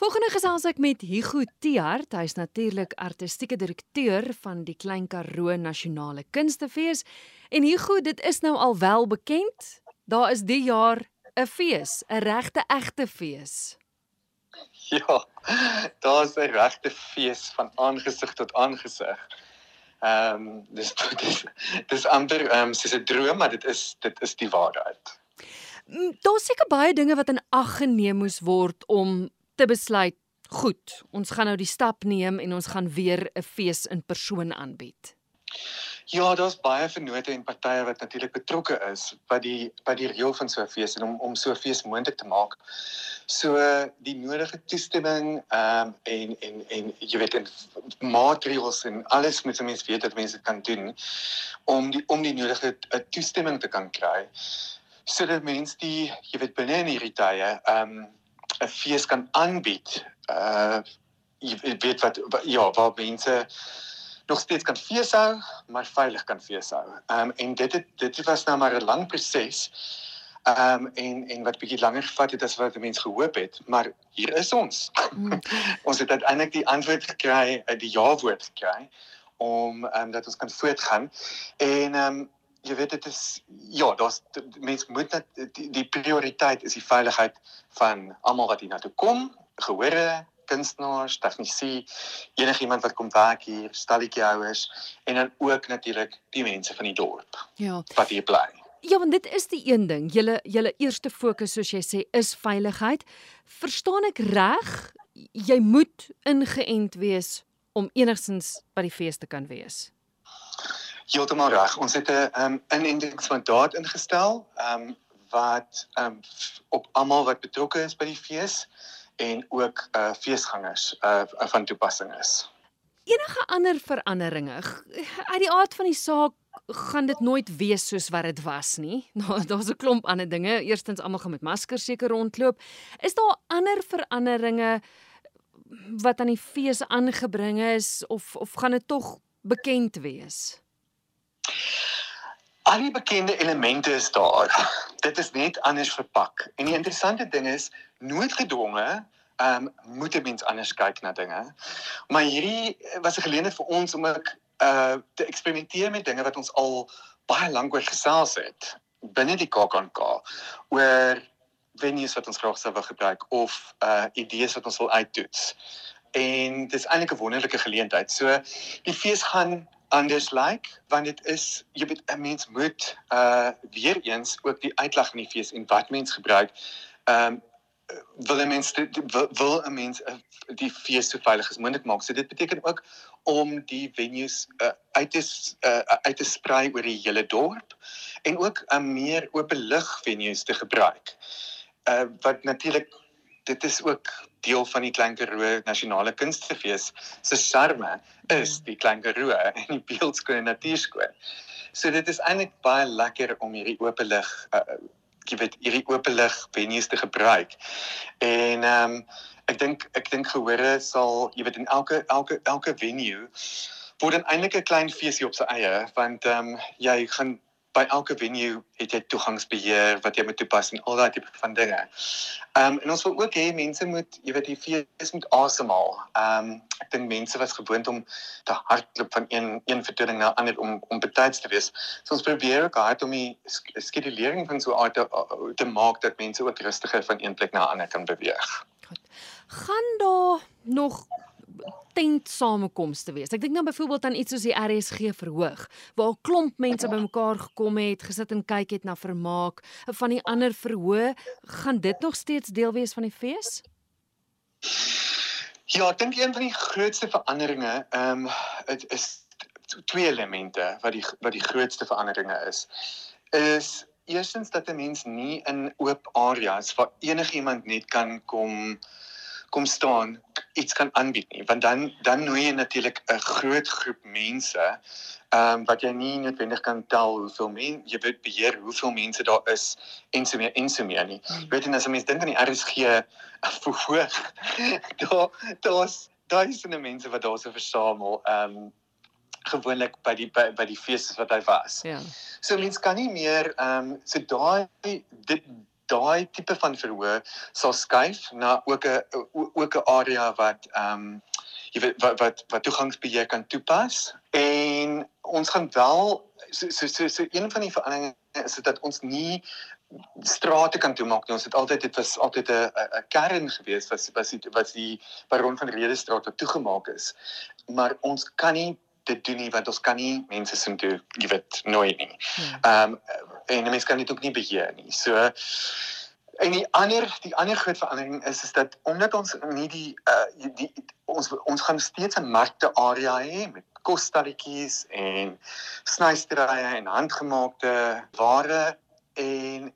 Volgende gesels ek met Hugo Tiart. Hy's natuurlik artistieke direkteur van die Klein Karoo Nasionale Kunstefees. En Hugo, dit is nou al wel bekend. Daar is die jaar 'n fees, 'n regte egte fees. Ja. Daar's 'n regte fees van aangesig tot aangesig. Ehm um, dis dis dis amper ehm um, soos 'n droom, maar dit is dit is die waarheid. Mm, Daar's seker baie dinge wat in ag geneem moes word om te besluit, goed, ons gaan nou die stap neem en ons gaan weer 'n fees in persoon aanbied. Ja, daar's baie vennote en partye wat natuurlik betrokke is by die by die reël van so 'n fees en om om so 'n fees moontlik te maak. So die nodige toestemming ehm um, en en en jy weet en maatreëls en alles moet mense weet dat mense kan doen om die om die nodige uh, toestemming te kan kry sodat mense die jy weet binne in hierdie tye ehm um, 'n fees kan aanbied. Uh jy weet wat, ja, waar mense nog steeds kan fees hou, maar veilig kan fees hou. Ehm um, en dit het dit was nou maar 'n lang proses. Ehm um, en en wat bietjie langer gevat het as wat mense gehoop het, maar hier is ons. Mm. ons het uiteindelik die antwoord gekry, uh, die ja-woord gekry om ehm um, dat ons kan voortgaan. En ehm um, jy weet dit is ja, daar's mense moet net die, die prioriteit is die veiligheid van almal wat hier na toe kom, gehore, kunstenaars, tegnisi, enigiemand wat kom werk hier, stalletjie houers en dan ook natuurlik die mense van die dorp. Ja. Wat hier bly. Ja, want dit is die een ding. Julle julle eerste fokus soos jy sê is veiligheid. Verstaan ek reg? Jy moet ingeënt wees om enigstens by die fees te kan wees. Heeltemal reg. Ons het 'n um, inentingsmandaat ingestel, ehm um, wat ehm um, op almal wat betrokke is by die fees en ook uh feesgangers uh van toepassing is. Enige ander veranderinge uit die aard van die saak gaan dit nooit wees soos wat dit was nie. Daar's 'n klomp ander dinge. Eerstens almal gaan met maskers seker rondloop. Is daar ander veranderinge wat aan die fees aangebring is of of gaan dit tog bekend wees? Al die bekende elemente is daar. Dit is net anders verpak. En die interessante ding is noodgedwonge ehm um, moet 'n mens anders kyk na dinge. Maar hierdie was 'n geleentheid vir ons om ek uh te eksperimenteer met dinge wat ons al baie lank oor gesels het binne die KAKNK oor venues wat ons graag sou wil gebruik of uh idees wat ons wil uittoets. En dis eintlik 'n wonderlike geleentheid. So die fees gaan anders lyk like, want dit is jy weet 'n mens moet uh weer eens ook die uitleg in die fees en wat mens gebruik. Ehm um, wil 'n mens wil, wil 'n mens uh, die fees so veilig as moontlik maak. So dit beteken ook om die venues uh, uit te uh, uit te sprei oor die hele dorp en ook 'n meer oop lig venues te gebruik. Uh wat natuurlik dit is ook deel van die Klein Karoo Nasionale Kunstefees se charme is die Klein Karoo en die beeldskoon natuurskoon. So dit is eintlik baie lekker om hierdie oop lig uh, jy weet hierdie oop lig venues te gebruik. En ehm um, ek dink ek dink gehore sal jy weet in elke elke elke venue word eintlik 'n klein feesie op sy eie want ehm um, jy gaan by elke venue het jy toegangsbeheer wat jy moet toepas en al daai tipe van dinge. Ehm um, en ons wil ook hê mense moet, jy weet, die fees moet asemhaal. Ehm um, ek dink mense was gewoond om te hardloop van een een vertoning na ander om om betyds te wees. So ons probeer ook hard om die skedulering van so 'n te, te maak dat mense ook rustiger van een plek na ander kan beweeg. Goed. Gaan daar nog tent samekomste wees. Ek dink nou byvoorbeeld aan iets soos die RSG verhoog waar 'n klomp mense bymekaar gekom het, gesit en kyk het na vermaak. Van die ander verhoog, gaan dit nog steeds deel wees van die fees? Ja, ek dink een van die grootste veranderinge, ehm um, dit is twee elemente wat die wat die grootste veranderinge is. Is eerstens dat 'n mens nie in oop areas waar enigiemand net kan kom kom staan iets kan aanbied nie want dan dan nooi jy natuurlik 'n groot groep mense ehm um, wat jy nie noodwendig kan tel hoeveel mense jy weet beheer hoeveel mense daar is en so meer en so meer nie. Hmm. weet jy as 'n mens dink aan die RSG verhoog daar daar's duisende mense wat daar se versamel ehm um, gewoonlik by die by, by die feeste wat hy was. Ja. So mense kan nie meer ehm um, so daai dit daai tipe van verhoor sal skuif na ook 'n ook 'n area wat ehm um, jy weet wat wat wat toegangsbeheer kan toepas en ons gaan wel so so so, so een van die veranderings is dit dat ons nie strate kan toemaak nie. Ons het altyd dit was altyd 'n 'n kern gewees wat was die wat die baron van Rede straat wat toegemaak is. Maar ons kan nie dit doen nie want ons kan nie mense sien toe jy weet nooit nie. Ja. Ehm um, en mense kan dit ook nie beheer nie. So En die ander die ander groot verandering is is dat omdat ons nie die uh die, die ons ons gaan steeds 'n markte area hê met kosstalletjies en snysterye en handgemaakte ware en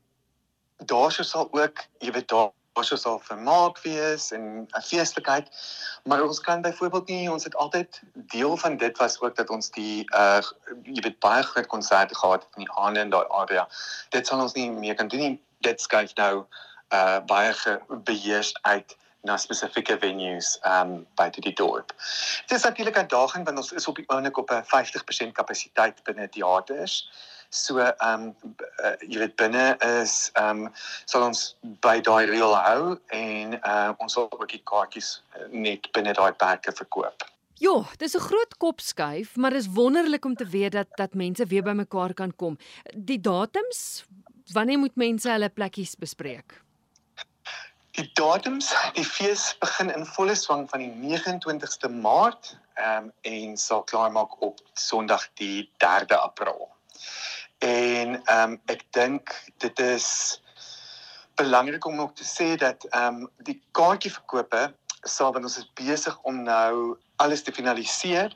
daar sal ook jy weet daar ons al vermaak wees en 'n feeslikheid maar ons kan byvoorbeeld nie ons het altyd deel van dit was ook dat ons die uh jy weet baie groot konserte gehad het in die aande in daai area dit sal ons nie meer kan doen nie dit skuif nou uh baie beheers uit na spesifieke venues um by die dorp. Dit is natuurlik 'n uitdaging want ons is op die oomblik op 'n 50% kapasiteit binne teaters. So um uh, jy weet binne is um sal ons by daai reël hou en uh ons sal ook die kaartjies uh, net binne daai perke verkoop. Ja, dis 'n groot kopskuif, maar dis wonderlik om te weet dat dat mense weer bymekaar kan kom. Die datums, wanneer moet mense hulle plekkies bespreek? Die datums, die fees begin in volle swang van die 29ste Maart um, en sal klaarmaak op Sondag die 3de April. En ehm um, ek dink dit is belangrik om ook te sê dat ehm um, die kaartjieverkope sal want ons is besig om nou alles te finaliseer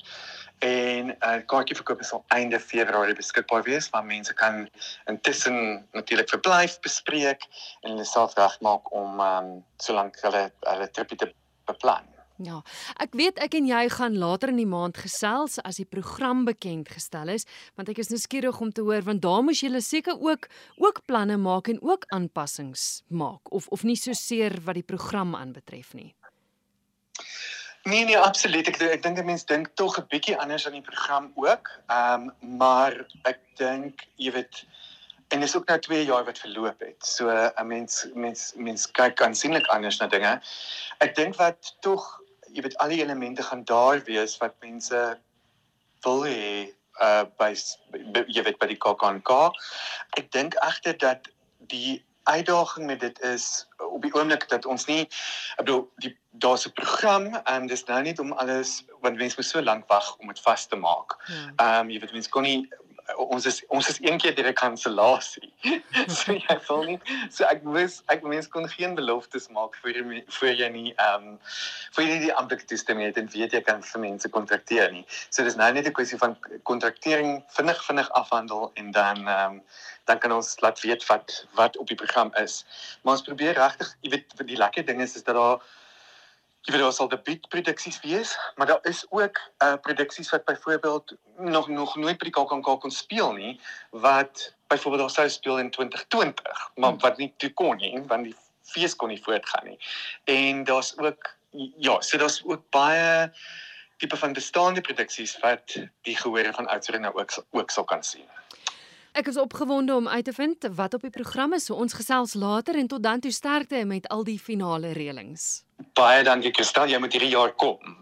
en uh, kaartjieverkope sal einde Februarie beskikbaar wees waar mense kan intussen natuurlik verblyf bespreek en hulle self regmaak om ehm um, solank hulle hulle tripie te beplan. Ja, ek weet ek en jy gaan later in die maand gesels as die program bekend gestel is, want ek is nou skieurig om te hoor want daar moes julle seker ook ook planne maak en ook aanpassings maak of of nie so seer wat die program aanbetref nie. Nee nee, absoluut. Ek ek dink mense dink tog 'n bietjie anders aan die program ook. Ehm um, maar ek dink jy weet en dis ook nou 2 jaar wat verloop het. So 'n mens mens mens kyk aansienlik anders na dinge. Ek dink wat tog jy weet al die elemente gaan daar wees wat mense wil hê uh by jy weet by die KAKNK. Ek dink egter dat die uitdaging met dit is op die oomblik dat ons nie ek bedoel die daar's 'n program en dis nou nie om alles want mense moet so lank wag om dit vas te maak. Ja. Ehm ja. um, jy weet mense kon nie ons is ons is een keer direk kansellasie. so jy voel nie so ek wens ek mens kon geen beloftes maak vir jy vir jy nie ehm um, vir jy die amptelike toestemming het en weet jy kan vir mense kontrakteer nie. So dis nou net 'n kwessie van kontraktering vinnig vinnig afhandel en dan ehm um, dan kan ons laat weet wat wat op die program is. Maar ons probeer regtig jy weet die lekker ding is is dat daar jy weet daar sal debuutproduksies wees, maar daar is ook uh produksies wat byvoorbeeld nog nog nooit by die KAKNK kon speel nie wat byvoorbeeld daar sou speel in 2020, maar hmm. wat nie toe kon nie want die fees kon nie voortgaan nie. En daar's ook ja, so daar's ook baie tipe van bestaande produksies wat die gehore van Oudtshoorn nou ook ook sal kan sien. Ek is opgewonde om uit te vind wat op die program is. So ons gesels later en tot dan toe sterkte met al die finale reëlings. Baie dankie Kristal, jy moet hierdie jaar kom.